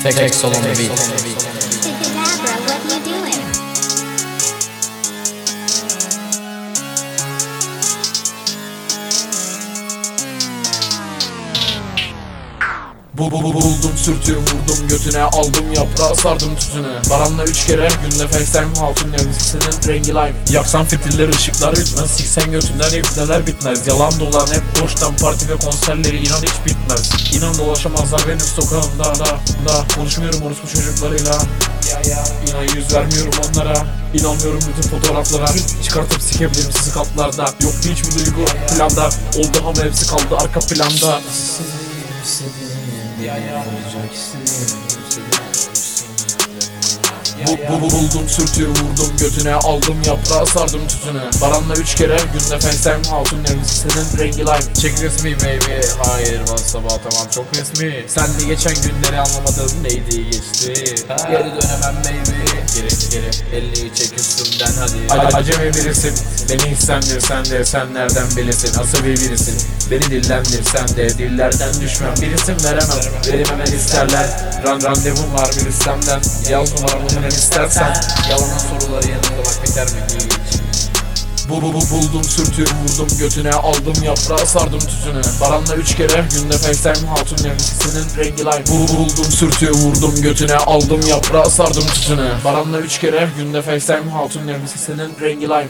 Take, take, take, on the beat. Bu bu bu buldum sürtüyor vurdum götüne aldım yaprağı sardım tütüne Baranla üç kere günde FaceTime hatun nevzisinin rengi lime. Yaksan fitilleri ışıklar bitmez Siksen götünden ipneler bitmez. Yalan dolan hep boştan parti ve konserleri inan hiç bitmez. İnan dolaşamazlar benim sokağımda da, da. Konuşmuyorum orospu çocuklarıyla. İnan yüz vermiyorum onlara. İnanmıyorum bütün fotoğraflara. Çıkartıp sikebilirim sizi katlarda. Yok hiçbir duygu planda Oldu ama hepsi kaldı arka planda Bu, bu, bu buldum sürtüyor vurdum götüne aldım yaprağı sardım tütüne. Baranla üç kere günde FaceTime hatun nevzisinin rengi lime Çek resmi baby. Hayır WhatsApp'a tamam çok resmi. Sen de geçen günleri anlamadın neydi geçti. Geri dönemem baby Elini çek üstümden hadi. A- Acemi birisin. Beni hissendirsen de sen nereden bilesin Asabi birisin? Beni dillendirsen de dillerden düşmem. Birisin veremem verim isterler. Ran randevum var bir istemden Yaz numaramı hemen istersen. Yalanın soruları yanında bak biter mi? Hiç bu bu bu buldum sürtüyor vurdum götüne aldım yaprağı sardım tütüne Baranla üç kere günde FaceTime hatun nevzisinin rengi lime. Bu bu buldum sürtüyor vurdum götüne aldım yaprağı sardım tütüne Baranla üç kere günde FaceTime hatun nevzisinin rengi lime